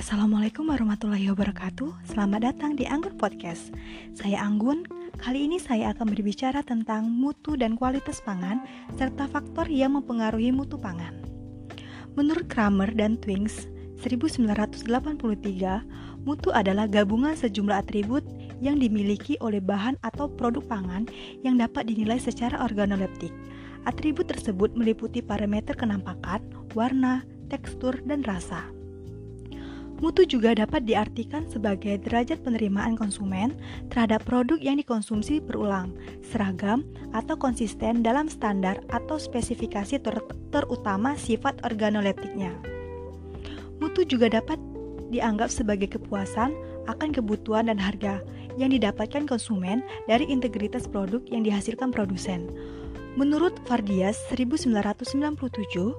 Assalamualaikum warahmatullahi wabarakatuh Selamat datang di Anggun Podcast Saya Anggun Kali ini saya akan berbicara tentang mutu dan kualitas pangan Serta faktor yang mempengaruhi mutu pangan Menurut Kramer dan Twings 1983 Mutu adalah gabungan sejumlah atribut yang dimiliki oleh bahan atau produk pangan yang dapat dinilai secara organoleptik. Atribut tersebut meliputi parameter kenampakan, warna, tekstur, dan rasa. Mutu juga dapat diartikan sebagai derajat penerimaan konsumen terhadap produk yang dikonsumsi berulang, seragam, atau konsisten dalam standar atau spesifikasi ter terutama sifat organoleptiknya. Mutu juga dapat dianggap sebagai kepuasan akan kebutuhan dan harga yang didapatkan konsumen dari integritas produk yang dihasilkan produsen. Menurut Fardias 1997,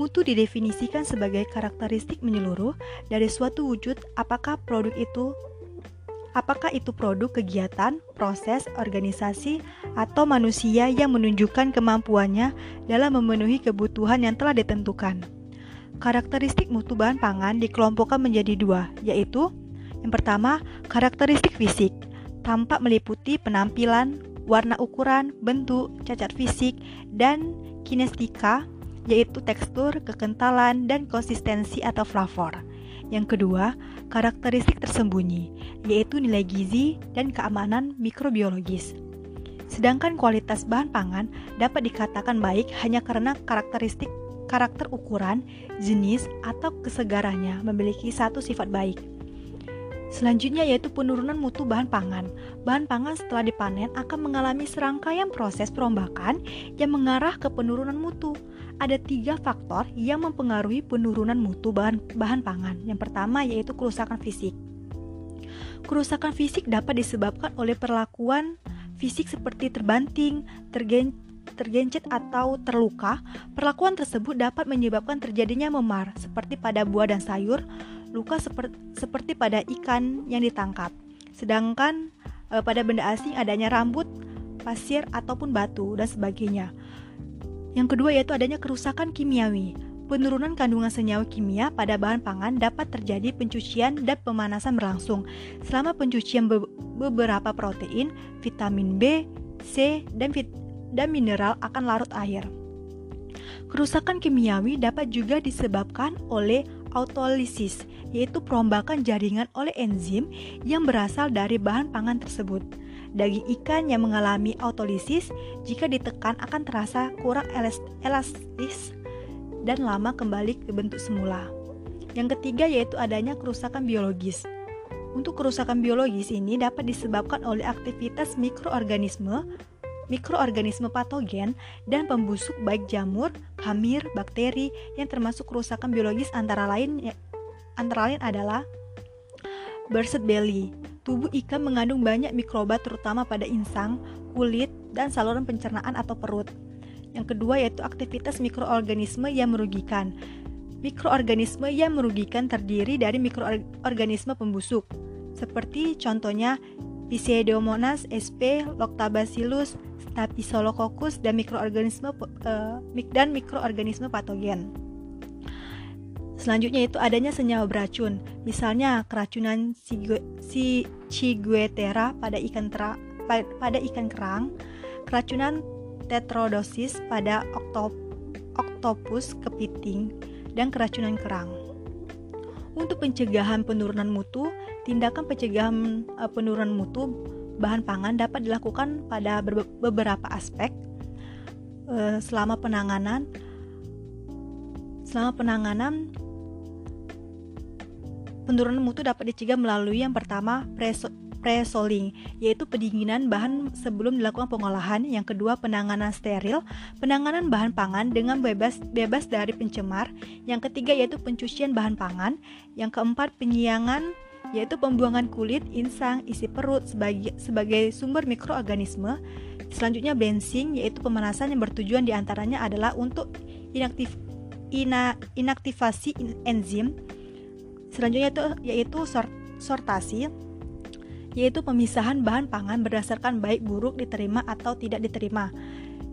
Mutu didefinisikan sebagai karakteristik menyeluruh dari suatu wujud apakah produk itu apakah itu produk kegiatan, proses, organisasi, atau manusia yang menunjukkan kemampuannya dalam memenuhi kebutuhan yang telah ditentukan. Karakteristik mutu bahan pangan dikelompokkan menjadi dua, yaitu yang pertama, karakteristik fisik, tampak meliputi penampilan, warna ukuran, bentuk, cacat fisik, dan kinestika yaitu tekstur, kekentalan, dan konsistensi atau flavor. Yang kedua, karakteristik tersembunyi, yaitu nilai gizi dan keamanan mikrobiologis. Sedangkan kualitas bahan pangan dapat dikatakan baik hanya karena karakteristik karakter ukuran, jenis, atau kesegarannya memiliki satu sifat baik. Selanjutnya yaitu penurunan mutu bahan pangan. Bahan pangan setelah dipanen akan mengalami serangkaian proses perombakan yang mengarah ke penurunan mutu. Ada tiga faktor yang mempengaruhi penurunan mutu bahan, bahan pangan. Yang pertama yaitu kerusakan fisik. Kerusakan fisik dapat disebabkan oleh perlakuan fisik seperti terbanting, tergen, tergencet atau terluka. Perlakuan tersebut dapat menyebabkan terjadinya memar seperti pada buah dan sayur, luka seper seperti pada ikan yang ditangkap. Sedangkan e, pada benda asing adanya rambut, pasir ataupun batu dan sebagainya. Yang kedua yaitu adanya kerusakan kimiawi. Penurunan kandungan senyawa kimia pada bahan pangan dapat terjadi pencucian dan pemanasan berlangsung. Selama pencucian be beberapa protein, vitamin B, C, dan, dan mineral akan larut air. Kerusakan kimiawi dapat juga disebabkan oleh autolisis, yaitu perombakan jaringan oleh enzim yang berasal dari bahan pangan tersebut. Daging ikan yang mengalami autolisis jika ditekan akan terasa kurang elastis dan lama kembali ke bentuk semula. Yang ketiga yaitu adanya kerusakan biologis. Untuk kerusakan biologis ini dapat disebabkan oleh aktivitas mikroorganisme mikroorganisme patogen dan pembusuk baik jamur, hamir, bakteri yang termasuk kerusakan biologis antara lain ya, antara lain adalah Burset belly. Tubuh ikan mengandung banyak mikroba terutama pada insang, kulit, dan saluran pencernaan atau perut. Yang kedua yaitu aktivitas mikroorganisme yang merugikan. Mikroorganisme yang merugikan terdiri dari mikroorganisme pembusuk, seperti contohnya Pseudomonas sp, Lactobacillus, Staphylococcus dan mikroorganisme uh, dan mikroorganisme patogen. Selanjutnya itu adanya senyawa beracun, misalnya keracunan si Ciguatera pada ikan tera, pada ikan kerang, keracunan tetrodosis pada oktop, oktopus kepiting, dan keracunan kerang. Untuk pencegahan penurunan mutu, tindakan pencegahan uh, penurunan mutu bahan pangan dapat dilakukan pada beberapa aspek uh, selama penanganan selama penanganan penurunan mutu dapat dicegah melalui yang pertama preso pre-soling, yaitu pendinginan bahan sebelum dilakukan pengolahan. Yang kedua, penanganan steril, penanganan bahan pangan dengan bebas bebas dari pencemar. Yang ketiga yaitu pencucian bahan pangan. Yang keempat, penyiangan yaitu pembuangan kulit, insang, isi perut sebagai sebagai sumber mikroorganisme. Selanjutnya bensin yaitu pemanasan yang bertujuan di antaranya adalah untuk inaktif, ina, inaktivasi enzim. Selanjutnya itu yaitu sort, sortasi yaitu pemisahan bahan pangan berdasarkan baik buruk diterima atau tidak diterima.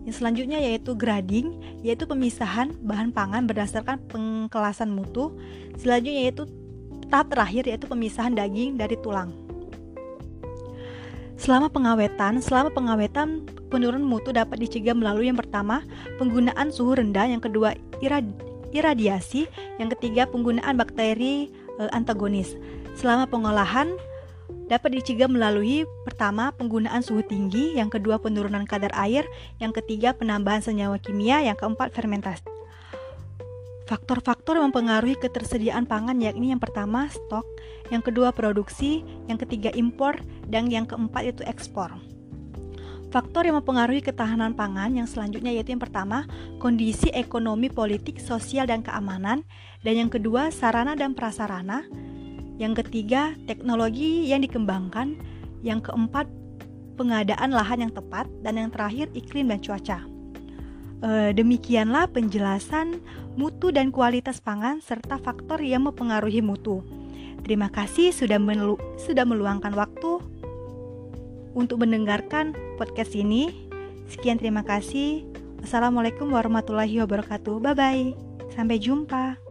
Yang selanjutnya yaitu grading, yaitu pemisahan bahan pangan berdasarkan pengkelasan mutu. Selanjutnya yaitu tahap terakhir yaitu pemisahan daging dari tulang. Selama pengawetan, selama pengawetan penurunan mutu dapat dicegah melalui yang pertama, penggunaan suhu rendah, yang kedua irad iradiasi, yang ketiga penggunaan bakteri e, antagonis. Selama pengolahan dapat dicegah melalui pertama penggunaan suhu tinggi, yang kedua penurunan kadar air, yang ketiga penambahan senyawa kimia, yang keempat fermentasi. Faktor-faktor yang mempengaruhi ketersediaan pangan yakni yang pertama stok, yang kedua produksi, yang ketiga impor, dan yang keempat itu ekspor. Faktor yang mempengaruhi ketahanan pangan yang selanjutnya yaitu yang pertama, kondisi ekonomi, politik, sosial, dan keamanan, dan yang kedua, sarana dan prasarana, yang ketiga, teknologi yang dikembangkan, yang keempat, pengadaan lahan yang tepat, dan yang terakhir, iklim dan cuaca. E, demikianlah penjelasan mutu dan kualitas pangan serta faktor yang mempengaruhi mutu. Terima kasih sudah melu sudah meluangkan waktu untuk mendengarkan podcast ini. Sekian terima kasih. Wassalamualaikum warahmatullahi wabarakatuh. Bye bye. Sampai jumpa.